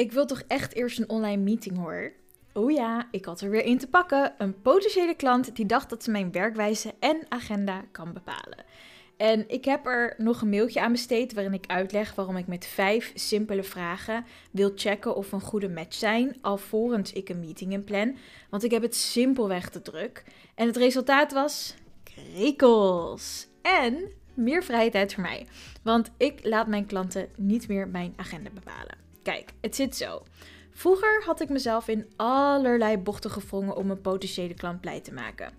Ik wil toch echt eerst een online meeting hoor. Oh ja, ik had er weer in te pakken. Een potentiële klant die dacht dat ze mijn werkwijze en agenda kan bepalen. En ik heb er nog een mailtje aan besteed waarin ik uitleg waarom ik met vijf simpele vragen wil checken of een goede match zijn, alvorens ik een meeting inplan. Want ik heb het simpelweg te druk. En het resultaat was krekels. En meer vrije tijd voor mij. Want ik laat mijn klanten niet meer mijn agenda bepalen. Kijk, het zit zo. Vroeger had ik mezelf in allerlei bochten gevrongen om een potentiële klant blij te maken.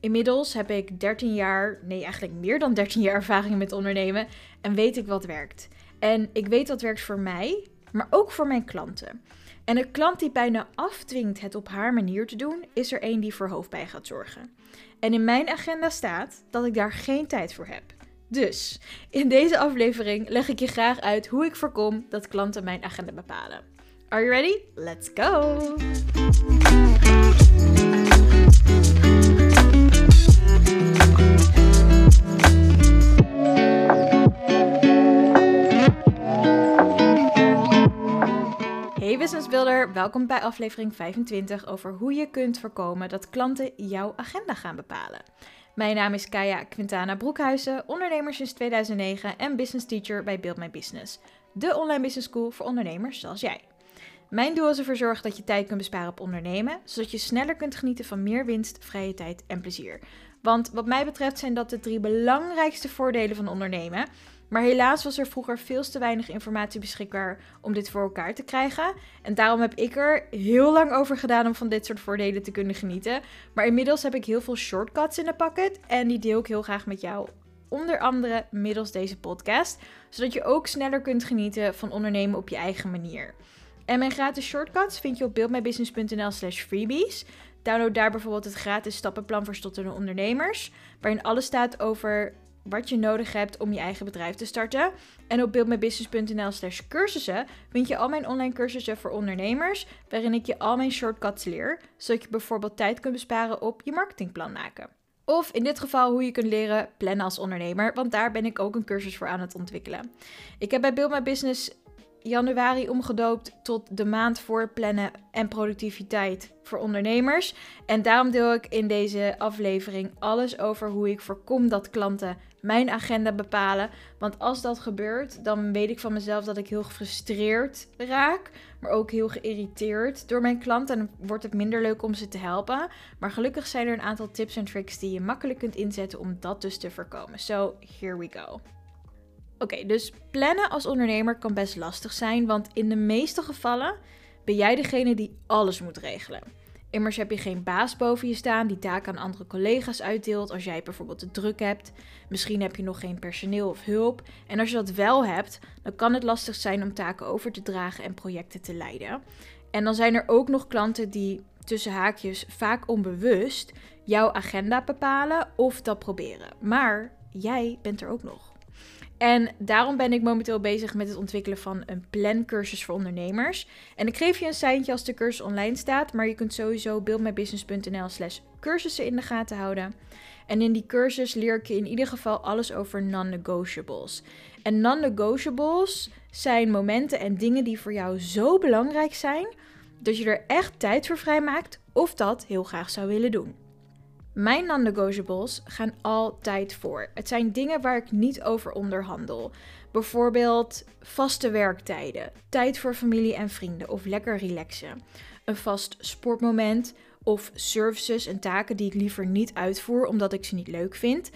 Inmiddels heb ik 13 jaar, nee eigenlijk meer dan 13 jaar ervaring met ondernemen en weet ik wat werkt. En ik weet wat werkt voor mij, maar ook voor mijn klanten. En een klant die bijna afdwingt het op haar manier te doen, is er een die voor hoofdpijn gaat zorgen. En in mijn agenda staat dat ik daar geen tijd voor heb. Dus in deze aflevering leg ik je graag uit hoe ik voorkom dat klanten mijn agenda bepalen. Are you ready? Let's go! Hey Business Builder, welkom bij aflevering 25 over hoe je kunt voorkomen dat klanten jouw agenda gaan bepalen. Mijn naam is Kaya Quintana Broekhuizen, ondernemer sinds 2009 en business teacher bij Build My Business, de online business school voor ondernemers zoals jij. Mijn doel is ervoor zorgen dat je tijd kunt besparen op ondernemen, zodat je sneller kunt genieten van meer winst, vrije tijd en plezier. Want wat mij betreft zijn dat de drie belangrijkste voordelen van ondernemen. Maar helaas was er vroeger veel te weinig informatie beschikbaar om dit voor elkaar te krijgen. En daarom heb ik er heel lang over gedaan om van dit soort voordelen te kunnen genieten. Maar inmiddels heb ik heel veel shortcuts in de pakket en die deel ik heel graag met jou. Onder andere middels deze podcast, zodat je ook sneller kunt genieten van ondernemen op je eigen manier. En mijn gratis shortcuts vind je op beeldmybusiness.nl slash freebies. Download daar bijvoorbeeld het gratis stappenplan voor stottende ondernemers, waarin alles staat over wat je nodig hebt om je eigen bedrijf te starten. En op buildmybusiness.nl slash cursussen vind je al mijn online cursussen voor ondernemers, waarin ik je al mijn shortcuts leer, zodat je bijvoorbeeld tijd kunt besparen op je marketingplan maken. Of in dit geval hoe je kunt leren plannen als ondernemer, want daar ben ik ook een cursus voor aan het ontwikkelen. Ik heb bij Build My Business januari omgedoopt tot de maand voor plannen en productiviteit voor ondernemers. En daarom deel ik in deze aflevering alles over hoe ik voorkom dat klanten mijn agenda bepalen. Want als dat gebeurt, dan weet ik van mezelf dat ik heel gefrustreerd raak, maar ook heel geïrriteerd door mijn klanten. En wordt het minder leuk om ze te helpen. Maar gelukkig zijn er een aantal tips en tricks die je makkelijk kunt inzetten om dat dus te voorkomen. So, here we go. Oké, dus plannen als ondernemer kan best lastig zijn, want in de meeste gevallen ben jij degene die alles moet regelen. Immers heb je geen baas boven je staan die taken aan andere collega's uitdeelt als jij bijvoorbeeld te druk hebt. Misschien heb je nog geen personeel of hulp. En als je dat wel hebt, dan kan het lastig zijn om taken over te dragen en projecten te leiden. En dan zijn er ook nog klanten die tussen haakjes vaak onbewust jouw agenda bepalen of dat proberen. Maar jij bent er ook nog. En daarom ben ik momenteel bezig met het ontwikkelen van een plancursus voor ondernemers. En ik geef je een seintje als de cursus online staat, maar je kunt sowieso buildmybusiness.nl slash cursussen in de gaten houden. En in die cursus leer ik je in ieder geval alles over non-negotiables. En non-negotiables zijn momenten en dingen die voor jou zo belangrijk zijn dat je er echt tijd voor vrijmaakt of dat heel graag zou willen doen. Mijn non-negotiables gaan altijd voor. Het zijn dingen waar ik niet over onderhandel. Bijvoorbeeld vaste werktijden, tijd voor familie en vrienden of lekker relaxen. Een vast sportmoment of services en taken die ik liever niet uitvoer omdat ik ze niet leuk vind.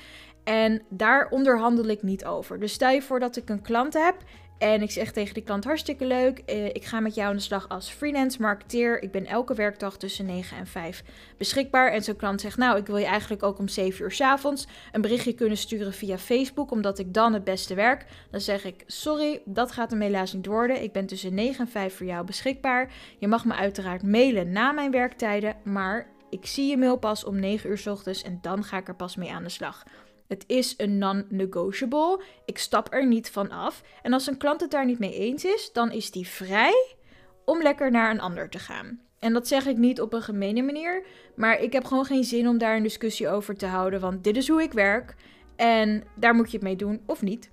En daar onderhandel ik niet over. Dus stel je voor dat ik een klant heb en ik zeg tegen die klant hartstikke leuk. Eh, ik ga met jou aan de slag als freelance marketeer. Ik ben elke werkdag tussen 9 en 5 beschikbaar. En zo'n klant zegt, nou, ik wil je eigenlijk ook om 7 uur s avonds een berichtje kunnen sturen via Facebook, omdat ik dan het beste werk. Dan zeg ik, sorry, dat gaat hem helaas niet worden. Ik ben tussen 9 en 5 voor jou beschikbaar. Je mag me uiteraard mailen na mijn werktijden, maar ik zie je mail pas om 9 uur s ochtends en dan ga ik er pas mee aan de slag. Het is een non-negotiable. Ik stap er niet van af. En als een klant het daar niet mee eens is, dan is die vrij om lekker naar een ander te gaan. En dat zeg ik niet op een gemene manier, maar ik heb gewoon geen zin om daar een discussie over te houden, want dit is hoe ik werk en daar moet je het mee doen of niet.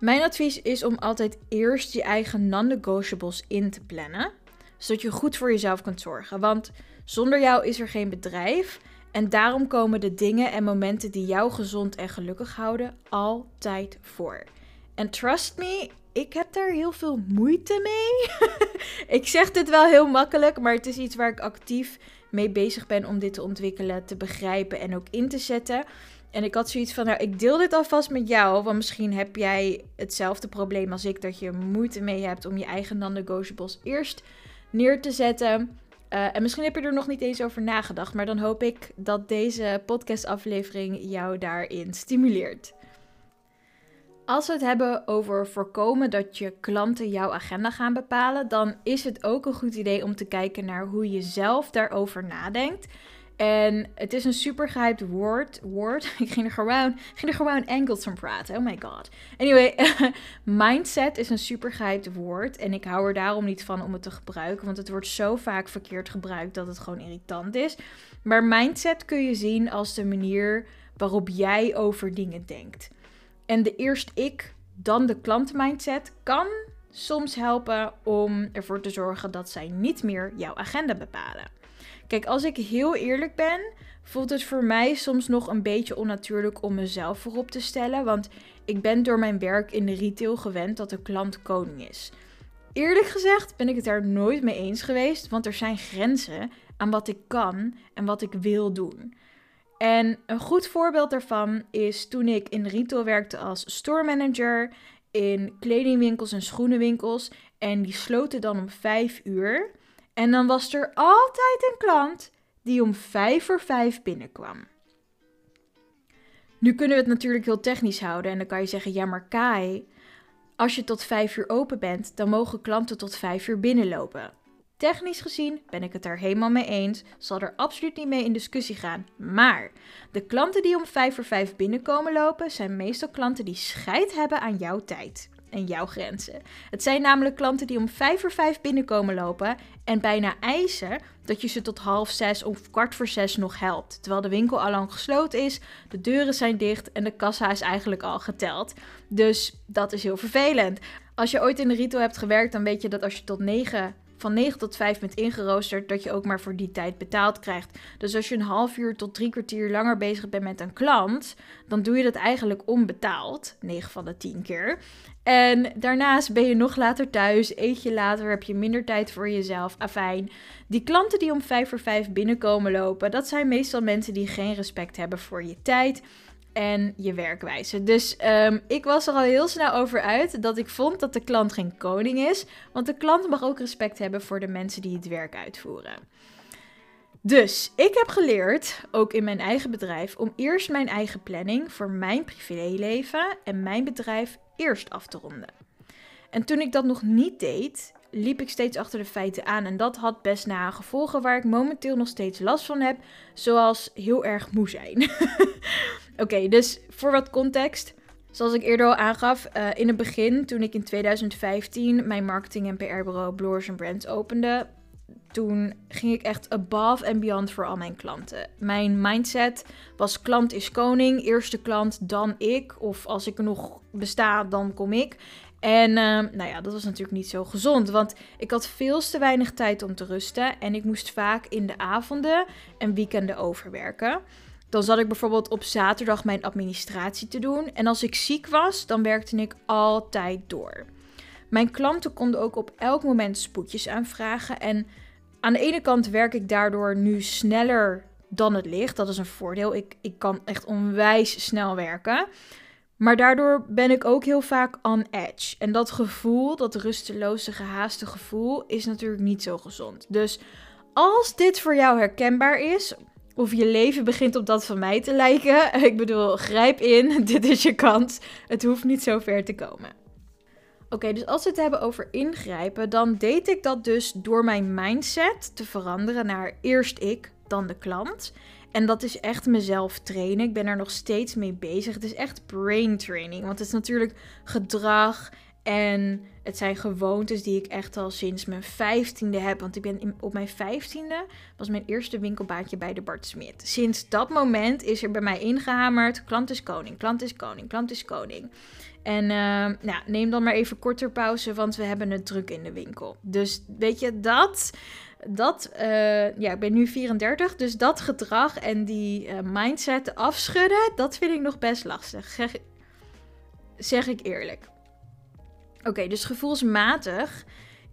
Mijn advies is om altijd eerst je eigen non-negotiables in te plannen, zodat je goed voor jezelf kunt zorgen. Want zonder jou is er geen bedrijf en daarom komen de dingen en momenten die jou gezond en gelukkig houden altijd voor. En trust me, ik heb daar heel veel moeite mee. ik zeg dit wel heel makkelijk, maar het is iets waar ik actief mee bezig ben om dit te ontwikkelen, te begrijpen en ook in te zetten. En ik had zoiets van, nou, ik deel dit alvast met jou, want misschien heb jij hetzelfde probleem als ik, dat je moeite mee hebt om je eigen non-negotiables eerst neer te zetten. Uh, en misschien heb je er nog niet eens over nagedacht, maar dan hoop ik dat deze podcastaflevering jou daarin stimuleert. Als we het hebben over voorkomen dat je klanten jouw agenda gaan bepalen, dan is het ook een goed idee om te kijken naar hoe je zelf daarover nadenkt. En het is een super woord. woord. Ik ging er gewoon, ging er gewoon Engels van praten. Oh my god. Anyway, mindset is een super gehyped woord. En ik hou er daarom niet van om het te gebruiken. Want het wordt zo vaak verkeerd gebruikt dat het gewoon irritant is. Maar mindset kun je zien als de manier waarop jij over dingen denkt. En de eerst ik, dan de klantenmindset kan soms helpen om ervoor te zorgen dat zij niet meer jouw agenda bepalen. Kijk, als ik heel eerlijk ben, voelt het voor mij soms nog een beetje onnatuurlijk om mezelf voorop te stellen. Want ik ben door mijn werk in de retail gewend dat de klant koning is. Eerlijk gezegd ben ik het daar nooit mee eens geweest, want er zijn grenzen aan wat ik kan en wat ik wil doen. En een goed voorbeeld daarvan is toen ik in retail werkte als store manager in kledingwinkels en schoenenwinkels. En die sloten dan om 5 uur. En dan was er altijd een klant die om 5 voor 5 binnenkwam. Nu kunnen we het natuurlijk heel technisch houden en dan kan je zeggen: ja, maar Kai, als je tot 5 uur open bent, dan mogen klanten tot 5 uur binnenlopen. Technisch gezien ben ik het daar helemaal mee eens, zal er absoluut niet mee in discussie gaan. Maar de klanten die om 5 voor 5 binnenkomen lopen, zijn meestal klanten die scheid hebben aan jouw tijd en jouw grenzen. Het zijn namelijk klanten die om 5 voor 5 binnenkomen lopen en bijna eisen dat je ze tot half 6 of kwart voor 6 nog helpt. Terwijl de winkel al lang gesloten is, de deuren zijn dicht en de kassa is eigenlijk al geteld. Dus dat is heel vervelend. Als je ooit in de retail hebt gewerkt, dan weet je dat als je tot 9 van 9 tot 5 bent ingeroosterd, dat je ook maar voor die tijd betaald krijgt. Dus als je een half uur tot drie kwartier langer bezig bent met een klant, dan doe je dat eigenlijk onbetaald, 9 van de 10 keer. En daarnaast ben je nog later thuis, eet je later, heb je minder tijd voor jezelf. Afijn, die klanten die om 5 voor 5 binnenkomen lopen, dat zijn meestal mensen die geen respect hebben voor je tijd en je werkwijze. Dus um, ik was er al heel snel over uit dat ik vond dat de klant geen koning is. Want de klant mag ook respect hebben voor de mensen die het werk uitvoeren. Dus ik heb geleerd, ook in mijn eigen bedrijf, om eerst mijn eigen planning voor mijn privéleven en mijn bedrijf eerst af te ronden. En toen ik dat nog niet deed, liep ik steeds achter de feiten aan. En dat had best na gevolgen waar ik momenteel nog steeds last van heb, zoals heel erg moe zijn. Oké, dus voor wat context. Zoals ik eerder al aangaf, uh, in het begin, toen ik in 2015 mijn marketing- en PR-bureau Blurs Brands opende, toen ging ik echt above and beyond voor al mijn klanten. Mijn mindset was klant is koning, eerste klant, dan ik. Of als ik nog besta, dan kom ik. En uh, nou ja, dat was natuurlijk niet zo gezond, want ik had veel te weinig tijd om te rusten en ik moest vaak in de avonden en weekenden overwerken. Dan zat ik bijvoorbeeld op zaterdag mijn administratie te doen. En als ik ziek was, dan werkte ik altijd door. Mijn klanten konden ook op elk moment spoedjes aanvragen. En aan de ene kant werk ik daardoor nu sneller dan het licht. Dat is een voordeel. Ik, ik kan echt onwijs snel werken. Maar daardoor ben ik ook heel vaak on edge. En dat gevoel, dat rusteloze, gehaaste gevoel, is natuurlijk niet zo gezond. Dus als dit voor jou herkenbaar is, of je leven begint op dat van mij te lijken. Ik bedoel, grijp in, dit is je kans. Het hoeft niet zo ver te komen. Oké, dus als we het hebben over ingrijpen, dan deed ik dat dus door mijn mindset te veranderen naar eerst ik, dan de klant. En dat is echt mezelf trainen. Ik ben er nog steeds mee bezig. Het is echt brain training, want het is natuurlijk gedrag En het zijn gewoontes die ik echt al sinds mijn vijftiende heb. Want ik ben op mijn vijftiende was mijn eerste winkelbaantje bij de Bart Smit. Sinds dat moment is er bij mij ingehamerd: klant is koning, klant is koning, klant is koning. En uh, nou, neem dan maar even korter pauze, want we hebben het druk in de winkel. Dus weet je, dat, dat uh, ja, ik ben nu 34, dus dat gedrag en die uh, mindset afschudden, dat vind ik nog best lastig. Zeg ik eerlijk. Oké, dus gevoelsmatig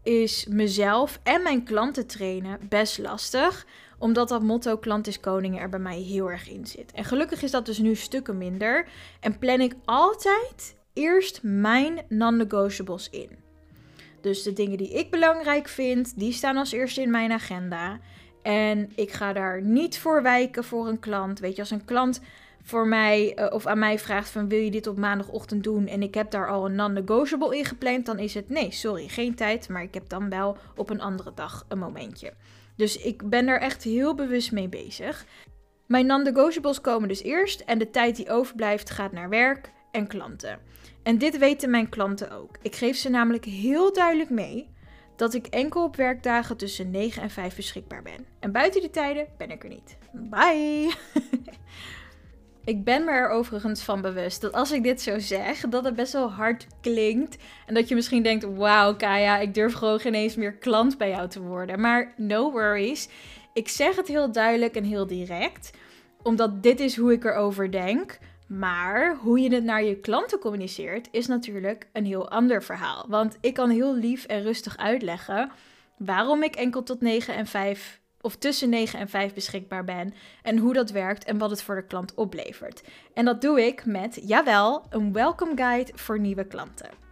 is mezelf en mijn klanten trainen best lastig. Omdat dat motto klant is koning er bij mij heel erg in zit. En gelukkig is dat dus nu stukken minder. En plan ik altijd eerst mijn non-negotiables in. Dus de dingen die ik belangrijk vind, die staan als eerste in mijn agenda. En ik ga daar niet voor wijken voor een klant. Weet je, als een klant voor mij uh, of aan mij vraagt van wil je dit op maandagochtend doen en ik heb daar al een non-negotiable in gepland, dan is het nee, sorry, geen tijd, maar ik heb dan wel op een andere dag een momentje. Dus ik ben er echt heel bewust mee bezig. Mijn non-negotiables komen dus eerst en de tijd die overblijft gaat naar werk en klanten. En dit weten mijn klanten ook. Ik geef ze namelijk heel duidelijk mee dat ik enkel op werkdagen tussen 9 en 5 beschikbaar ben. En buiten die tijden ben ik er niet. Bye! Ik ben me er overigens van bewust dat als ik dit zo zeg, dat het best wel hard klinkt. En dat je misschien denkt: Wauw, Kaya, ik durf gewoon geen eens meer klant bij jou te worden. Maar no worries. Ik zeg het heel duidelijk en heel direct, omdat dit is hoe ik erover denk. Maar hoe je het naar je klanten communiceert, is natuurlijk een heel ander verhaal. Want ik kan heel lief en rustig uitleggen waarom ik enkel tot 9 en 5 of tussen 9 en 5 beschikbaar ben en hoe dat werkt en wat het voor de klant oplevert. En dat doe ik met, jawel, een welcome guide voor nieuwe klanten.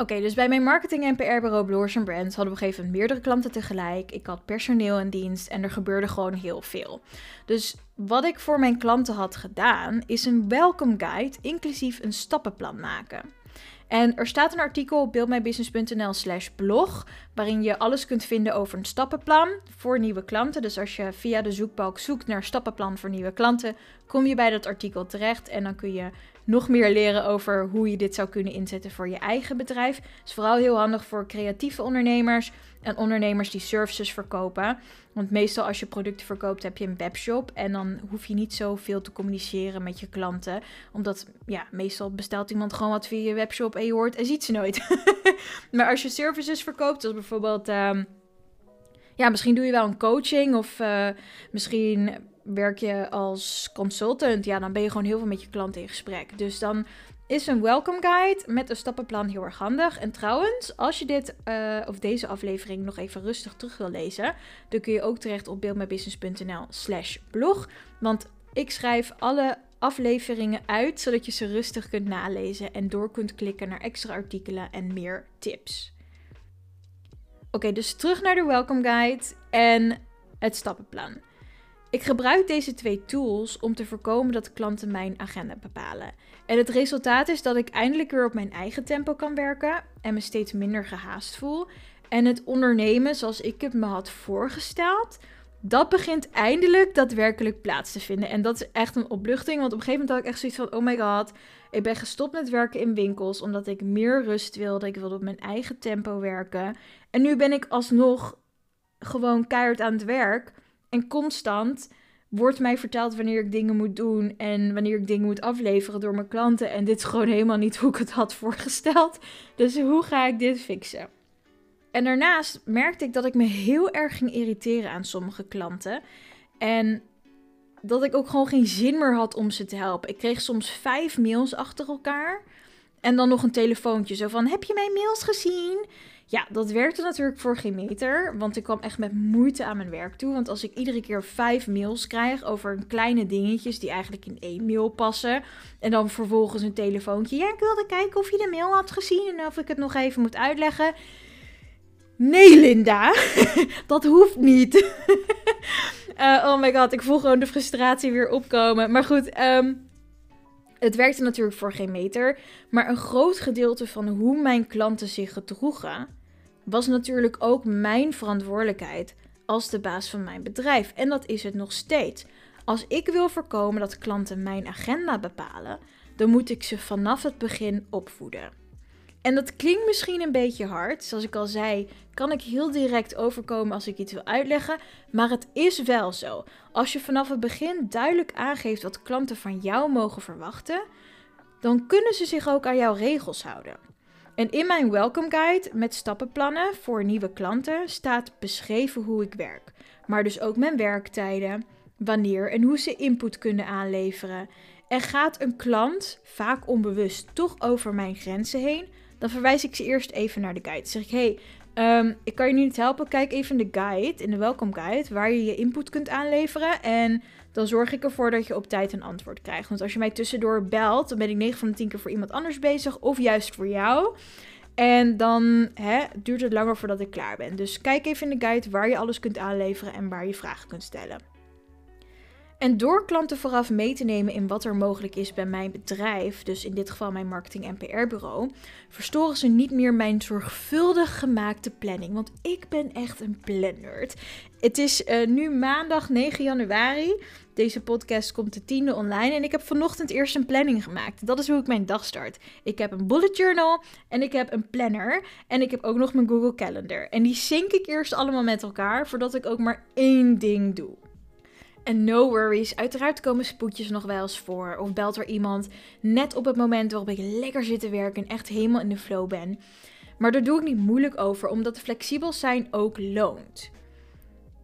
Oké, dus bij mijn marketing- en PR-bureau Bloors Brands hadden we op een gegeven moment meerdere klanten tegelijk. Ik had personeel in dienst en er gebeurde gewoon heel veel. Dus wat ik voor mijn klanten had gedaan, is een welcome guide, inclusief een stappenplan maken. En er staat een artikel op buildmybusiness.nl slash blog, waarin je alles kunt vinden over een stappenplan voor nieuwe klanten. Dus als je via de zoekbalk zoekt naar stappenplan voor nieuwe klanten, kom je bij dat artikel terecht en dan kun je nog meer leren over hoe je dit zou kunnen inzetten voor je eigen bedrijf. Het is vooral heel handig voor creatieve ondernemers en ondernemers die services verkopen. Want meestal als je producten verkoopt heb je een webshop en dan hoef je niet zoveel te communiceren met je klanten. Omdat ja, meestal bestelt iemand gewoon wat via je webshop en je hoort en ziet ze nooit. maar als je services verkoopt, zoals bijvoorbeeld... Um, ja, misschien doe je wel een coaching of uh, misschien werk je als consultant, ja, dan ben je gewoon heel veel met je klant in gesprek. Dus dan is een welcome guide met een stappenplan heel erg handig. En trouwens, als je dit uh, of deze aflevering nog even rustig terug wil lezen, dan kun je ook terecht op beeldmybusiness.nl slash blog. Want ik schrijf alle afleveringen uit, zodat je ze rustig kunt nalezen en door kunt klikken naar extra artikelen en meer tips. Oké, dus terug naar de welcome guide en het stappenplan. Ik gebruik deze twee tools om te voorkomen dat klanten mijn agenda bepalen. En het resultaat is dat ik eindelijk weer op mijn eigen tempo kan werken en me steeds minder gehaast voel. En het ondernemen zoals ik het me had voorgesteld, dat begint eindelijk daadwerkelijk plaats te vinden. En dat is echt een opluchting, want op een gegeven moment had ik echt zoiets van: oh my god, ik ben gestopt met werken in winkels omdat ik meer rust wilde. Ik wilde op mijn eigen tempo werken. En nu ben ik alsnog gewoon keihard aan het werk. En constant wordt mij verteld wanneer ik dingen moet doen en wanneer ik dingen moet afleveren door mijn klanten. En dit is gewoon helemaal niet hoe ik het had voorgesteld. Dus hoe ga ik dit fixen? En daarnaast merkte ik dat ik me heel erg ging irriteren aan sommige klanten. En dat ik ook gewoon geen zin meer had om ze te helpen. Ik kreeg soms vijf mails achter elkaar. En dan nog een telefoontje. Zo van: Heb je mijn mails gezien? Ja, dat werkte natuurlijk voor geen meter, want ik kwam echt met moeite aan mijn werk toe. Want als ik iedere keer vijf mails krijg over kleine dingetjes die eigenlijk in één mail passen, en dan vervolgens een telefoontje. Ja, ik wilde kijken of je de mail had gezien en of ik het nog even moet uitleggen. Nee, Linda, dat hoeft niet. uh, oh my god, ik voel gewoon de frustratie weer opkomen. Maar goed, um, het werkte natuurlijk voor geen meter. Maar een groot gedeelte van hoe mijn klanten zich gedroegen, was natuurlijk ook mijn verantwoordelijkheid als de baas van mijn bedrijf. En dat is het nog steeds. Als ik wil voorkomen dat klanten mijn agenda bepalen, dan moet ik ze vanaf het begin opvoeden. En dat klinkt misschien een beetje hard. Zoals ik al zei, kan ik heel direct overkomen als ik iets wil uitleggen. Maar het is wel zo. Als je vanaf het begin duidelijk aangeeft wat klanten van jou mogen verwachten, dan kunnen ze zich ook aan jouw regels houden. En in mijn welcome guide met stappenplannen voor nieuwe klanten staat beschreven hoe ik werk. Maar dus ook mijn werktijden, wanneer en hoe ze input kunnen aanleveren. En gaat een klant, vaak onbewust, toch over mijn grenzen heen, dan verwijs ik ze eerst even naar de guide. Dan zeg ik, hey, ehm, ik kan je nu niet helpen. Kijk even in de guide, in de welcome guide, waar je je input kunt aanleveren. En dan zorg ik ervoor dat je op tijd een antwoord krijgt. Want als je mij tussendoor belt, dan ben ik 9 van de 10 keer voor iemand anders bezig. Of juist voor jou. En dan hè, duurt het langer voordat ik klaar ben. Dus kijk even in de guide waar je alles kunt aanleveren en waar je vragen kunt stellen. En door klanten vooraf mee te nemen in wat er mogelijk is bij mijn bedrijf, dus in dit geval mijn marketing- en PR-bureau, verstoren ze niet meer mijn zorgvuldig gemaakte planning. Want ik ben echt een plannerd. Het is uh, nu maandag 9 januari. Deze podcast komt de tiende online en ik heb vanochtend eerst een planning gemaakt. Dat is hoe ik mijn dag start. Ik heb een bullet journal en ik heb een planner en ik heb ook nog mijn Google Calendar. En die sync ik eerst allemaal met elkaar voordat ik ook maar één ding doe. En no worries, uiteraard komen spoedjes nog wel eens voor. Of belt er iemand net op het moment waarop ik lekker zit te werken en echt helemaal in de flow ben. Maar daar doe ik niet moeilijk over, omdat flexibel zijn ook loont.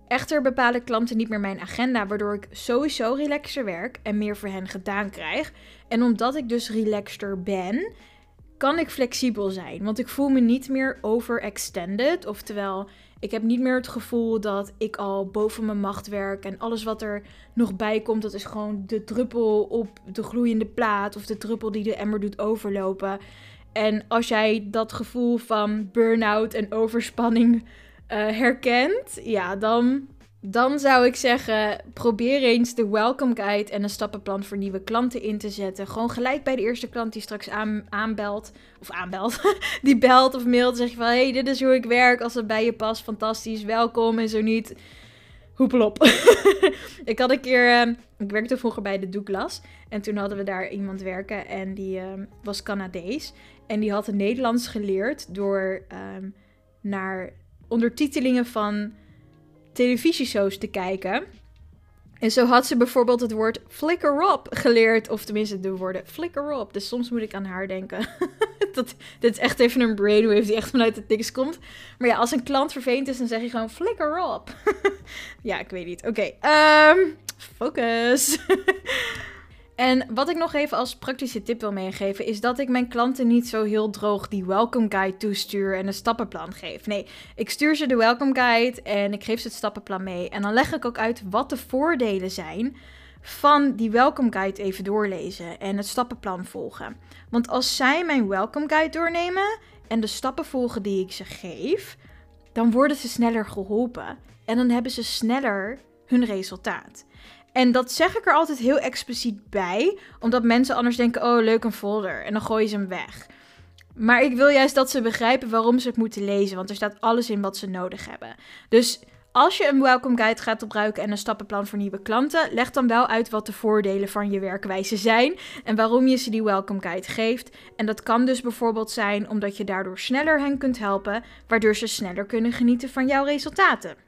Echter bepalen klanten niet meer mijn agenda, waardoor ik sowieso relaxer werk en meer voor hen gedaan krijg. En omdat ik dus relaxter ben, kan ik flexibel zijn. Want ik voel me niet meer overextended. Oftewel, ik heb niet meer het gevoel dat ik al boven mijn macht werk. En alles wat er nog bij komt, dat is gewoon de druppel op de gloeiende plaat. Of de druppel die de emmer doet overlopen. En als jij dat gevoel van burn-out en overspanning uh, herkent, ja, dan dan zou ik zeggen, probeer eens de welcome guide en een stappenplan voor nieuwe klanten in te zetten. Gewoon gelijk bij de eerste klant die straks aan, aanbelt, of aanbelt, die belt of mailt, zeg je van, hey, dit is hoe ik werk, als het bij je past, fantastisch, welkom en zo niet, hoepelop. ik had een keer, uh, ik werkte vroeger bij de Douglas en toen hadden we daar iemand werken en die uh, was Canadees. En die had het Nederlands geleerd door ehm, naar ondertitelingen van televisieshows te kijken. En zo had ze bijvoorbeeld het woord flicker up geleerd. Of tenminste de woorden flicker up. Dus soms moet ik aan haar denken. dat, dit is echt even een brainwave die echt vanuit het niks komt. Maar ja, als een klant vervelend is, dan zeg je gewoon flicker up. ja, ik weet niet. Oké, okay, ehm, focus. En wat ik nog even als praktische tip wil meegeven, is dat ik mijn klanten niet zo heel droog die welcome guide toestuur en een stappenplan geef. Nee, ik stuur ze de welcome guide en ik geef ze het stappenplan mee. En dan leg ik ook uit wat de voordelen zijn van die welcome guide even doorlezen en het stappenplan volgen. Want als zij mijn welcome guide doornemen en de stappen volgen die ik ze geef, dan worden ze sneller geholpen en dan hebben ze sneller hun resultaat. En dat zeg ik er altijd heel expliciet bij, omdat mensen anders denken: oh, leuk een folder. En dan gooien ze hem weg. Maar ik wil juist dat ze begrijpen waarom ze het moeten lezen, want er staat alles in wat ze nodig hebben. Dus als je een welcome guide gaat gebruiken en een stappenplan voor nieuwe klanten, leg dan wel uit wat de voordelen van je werkwijze zijn en waarom je ze die welcome guide geeft. En dat kan dus bijvoorbeeld zijn omdat je daardoor sneller hen kunt helpen, waardoor ze sneller kunnen genieten van jouw resultaten.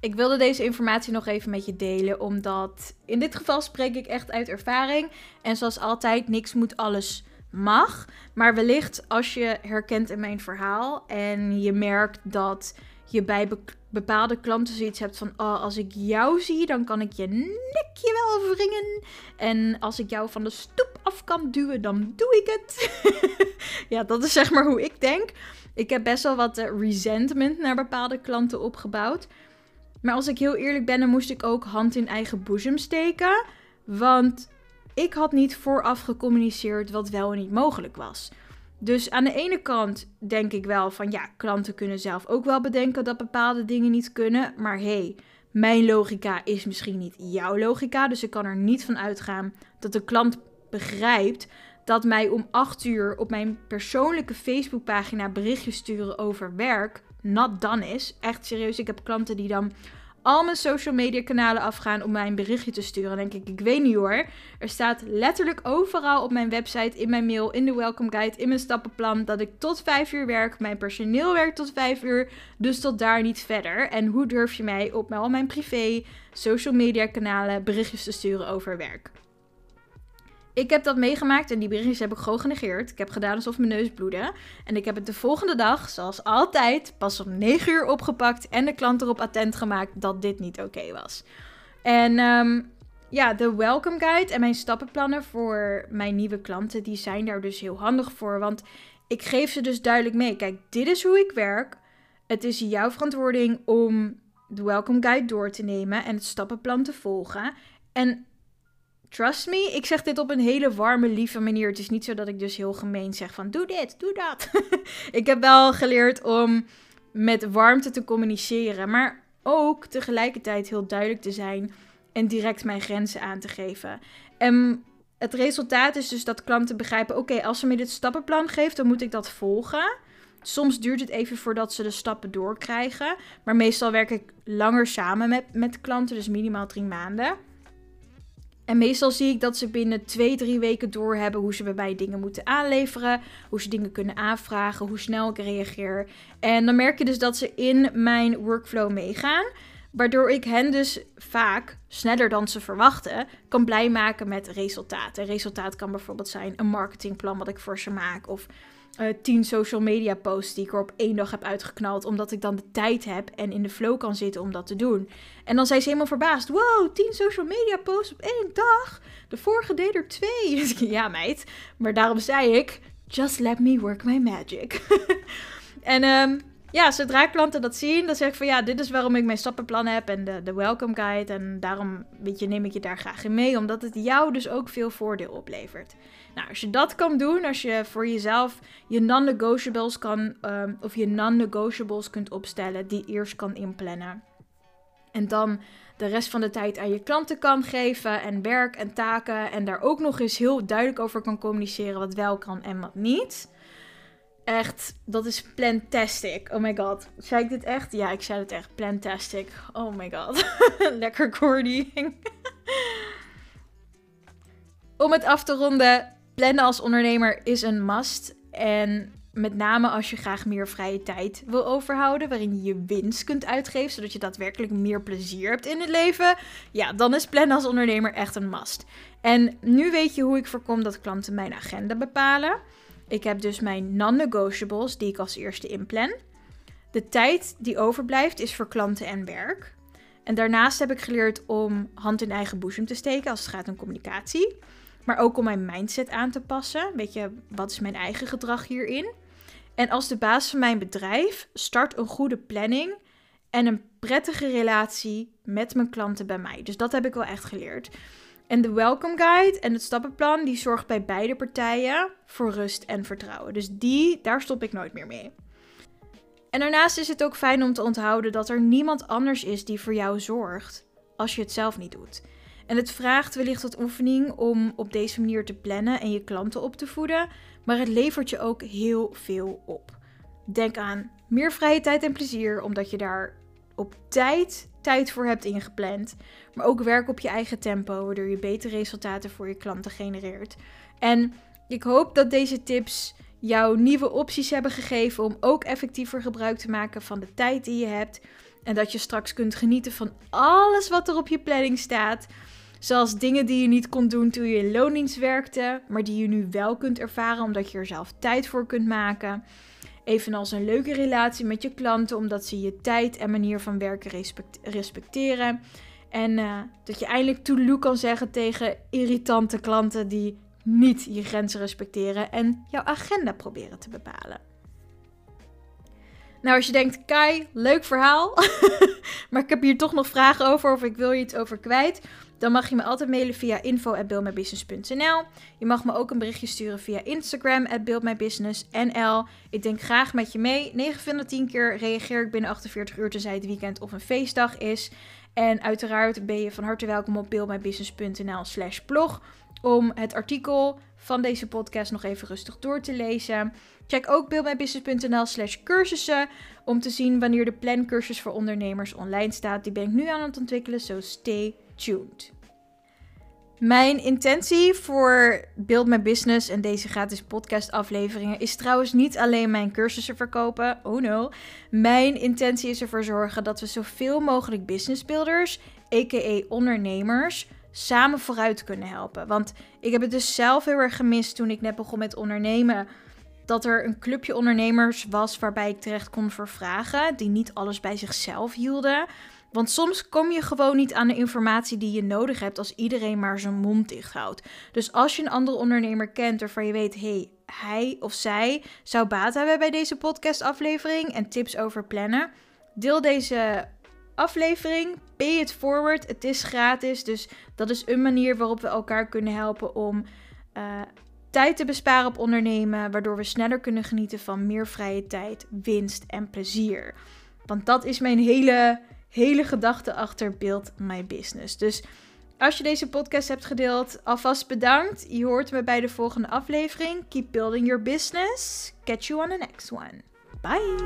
Ik wilde deze informatie nog even met je delen, omdat in dit geval spreek ik echt uit ervaring. En zoals altijd, niks moet, alles mag. Maar wellicht als je herkent in mijn verhaal en je merkt dat je bij bepaalde klanten zoiets hebt van: oh, als ik jou zie, dan kan ik je nekje wel wringen. En als ik jou van de stoep af kan duwen, dan doe ik het. ja, dat is zeg maar hoe ik denk. Ik heb best wel wat eh, resentment naar bepaalde klanten opgebouwd. Maar als ik heel eerlijk ben, dan moest ik ook hand in eigen boezem steken. Want ik had niet vooraf gecommuniceerd wat wel en niet mogelijk was. Dus aan de ene kant denk ik wel van ja, klanten kunnen zelf ook wel bedenken dat bepaalde dingen niet kunnen. Maar hey, mijn logica is misschien niet jouw logica. Dus ik kan er niet van uitgaan dat de klant begrijpt dat mij om 8 uur op mijn persoonlijke Facebookpagina berichtjes sturen over werk not done is. Echt serieus, ik heb klanten die dan al mijn social media kanalen afgaan om mij een berichtje te sturen. Dan denk ik, ik weet niet hoor. Er staat letterlijk overal op mijn website, in mijn mail, in de welcome guide, in mijn stappenplan dat ik tot 5 uur werk. Mijn personeel werkt tot 5 uur, dus tot daar niet verder. En hoe durf je mij op al mijn privé social media kanalen berichtjes te sturen over werk? Ik heb dat meegemaakt en die berichtjes heb ik gewoon genegeerd. Ik heb gedaan alsof mijn neus bloedde. En ik heb het de volgende dag, zoals altijd, pas om 9 uur opgepakt en de klant erop attent gemaakt dat dit niet oké was. En ehm, ja, de welcome guide en mijn stappenplannen voor mijn nieuwe klanten, die zijn daar dus heel handig voor. Want ik geef ze dus duidelijk mee. Kijk, dit is hoe ik werk. Het is jouw verantwoording om de welcome guide door te nemen en het stappenplan te volgen. En Trust me, ik zeg dit op een hele warme, lieve manier. Het is niet zo dat ik dus heel gemeen zeg van doe dit, doe dat. ik heb wel geleerd om met warmte te communiceren, maar ook tegelijkertijd heel duidelijk te zijn en direct mijn grenzen aan te geven. En het resultaat is dus dat klanten begrijpen: oké, als ze me dit stappenplan geeft, dan moet ik dat volgen. Soms duurt het even voordat ze de stappen doorkrijgen. Maar meestal werk ik langer samen met, met klanten, dus minimaal drie maanden. En meestal zie ik dat ze binnen twee, drie weken doorhebben hoe ze bij mij dingen moeten aanleveren, hoe ze dingen kunnen aanvragen, hoe snel ik reageer. En dan merk je dus dat ze in mijn workflow meegaan. Waardoor ik hen dus vaak sneller dan ze verwachten kan blij maken met resultaten. Resultaat kan bijvoorbeeld zijn een marketingplan wat ik voor ze maak. Of uh, tien social media posts die ik er op één dag heb uitgeknald. Omdat ik dan de tijd heb en in de flow kan zitten om dat te doen. En dan zijn ze helemaal verbaasd. Wow, tien social media posts op één dag. De vorige deed er twee. ja meid, maar daarom zei ik, just let me work my magic. en um, ja, zodra klanten dat zien, dan zeg ik van ja, dit is waarom ik mijn stappenplan heb en de, de welcome guide. En daarom weet je, neem ik je daar graag in mee, omdat het jou dus ook veel voordeel oplevert. Nou, als je dat kan doen, als je voor jezelf je non-negotiables kan, um, of je non-negotiables kunt opstellen, die eerst kan inplannen. En dan de rest van de tijd aan je klanten kan geven en werk en taken. En daar ook nog eens heel duidelijk over kan communiceren wat wel kan en wat niet Echt, dat is plantastic. Oh my god. Zei ik dit echt? Ja, ik zei het echt. Plantastic. Oh my god. Lekker corny. Om het af te ronden, plannen als ondernemer is een must. En met name als je graag meer vrije tijd wil overhouden, waarin je je winst kunt uitgeven, zodat je daadwerkelijk meer plezier hebt in het leven. Ja, dan is plannen als ondernemer echt een must. En nu weet je hoe ik voorkom dat klanten mijn agenda bepalen. Ik heb dus mijn non-negotiables die ik als eerste inplan. De tijd die overblijft is voor klanten en werk. En daarnaast heb ik geleerd om hand in eigen boezem te steken als het gaat om communicatie. Maar ook om mijn mindset aan te passen. Weet je, wat is mijn eigen gedrag hierin? En als de baas van mijn bedrijf start een goede planning en een prettige relatie met mijn klanten bij mij. Dus dat heb ik wel echt geleerd. En de welcome guide en het stappenplan, die zorgt bij beide partijen voor rust en vertrouwen. Dus die, daar stop ik nooit meer mee. En daarnaast is het ook fijn om te onthouden dat er niemand anders is die voor jou zorgt als je het zelf niet doet. En het vraagt wellicht wat oefening om op deze manier te plannen en je klanten op te voeden, maar het levert je ook heel veel op. Denk aan meer vrije tijd en plezier, omdat je daar op tijd tijd voor hebt ingepland. Maar ook werk op je eigen tempo, waardoor je betere resultaten voor je klanten genereert. En ik hoop dat deze tips jou nieuwe opties hebben gegeven om ook effectiever gebruik te maken van de tijd die je hebt. En dat je straks kunt genieten van alles wat er op je planning staat. Zoals dingen die je niet kon doen toen je in loondienst werkte, maar die je nu wel kunt ervaren omdat je er zelf tijd voor kunt maken. Evenals een leuke relatie met je klanten, omdat ze je tijd en manier van werken respecteren. En uh, dat je eindelijk toeloe kan zeggen tegen irritante klanten die niet je grenzen respecteren en jouw agenda proberen te bepalen. Nou, als je denkt, Kai, leuk verhaal, maar ik heb hier toch nog vragen over of ik wil je iets over kwijt, dan mag je me altijd mailen via info@buildmybusiness.nl. Je mag me ook een berichtje sturen via Instagram @buildmybusinessnl. Ik denk graag met je mee. 9 van de 10 keer reageer ik binnen 48 uur tenzij het weekend of een feestdag is. En uiteraard ben je van harte welkom op buildmybusiness.nl/slash blog om het artikel van deze podcast nog even rustig door te lezen. Check ook buildmybusiness.nl slash cursussen om te zien wanneer de plancursus voor ondernemers online staat. Die ben ik nu aan het ontwikkelen, so stay tuned. Mijn intentie voor Build My Business en deze gratis podcast afleveringen is trouwens niet alleen mijn cursussen verkopen. Oh no. Mijn intentie is ervoor zorgen dat we zoveel mogelijk businessbuilders, a.k.a. ondernemers, samen vooruit kunnen helpen. Want ik heb het dus zelf heel erg gemist toen ik net begon met ondernemen. Dat er een clubje ondernemers was waarbij ik terecht kon voor vragen, die niet alles bij zichzelf hielden. Want soms kom je gewoon niet aan de informatie die je nodig hebt als iedereen maar zijn mond dicht houdt. Dus als je een andere ondernemer kent waarvan je weet, hey, hij of zij zou baat hebben bij deze podcastaflevering en tips over plannen, deel deze aflevering. Pay it forward. Het is gratis, dus dat is een manier waarop we elkaar kunnen helpen om uh, tijd te besparen op ondernemen, waardoor we sneller kunnen genieten van meer vrije tijd, winst en plezier. Want dat is mijn hele hele gedachte achter Build My Business. Dus als je deze podcast hebt gedeeld, alvast bedankt. Je hoort me bij de volgende aflevering. Keep building your business. Catch you on the next one. Bye.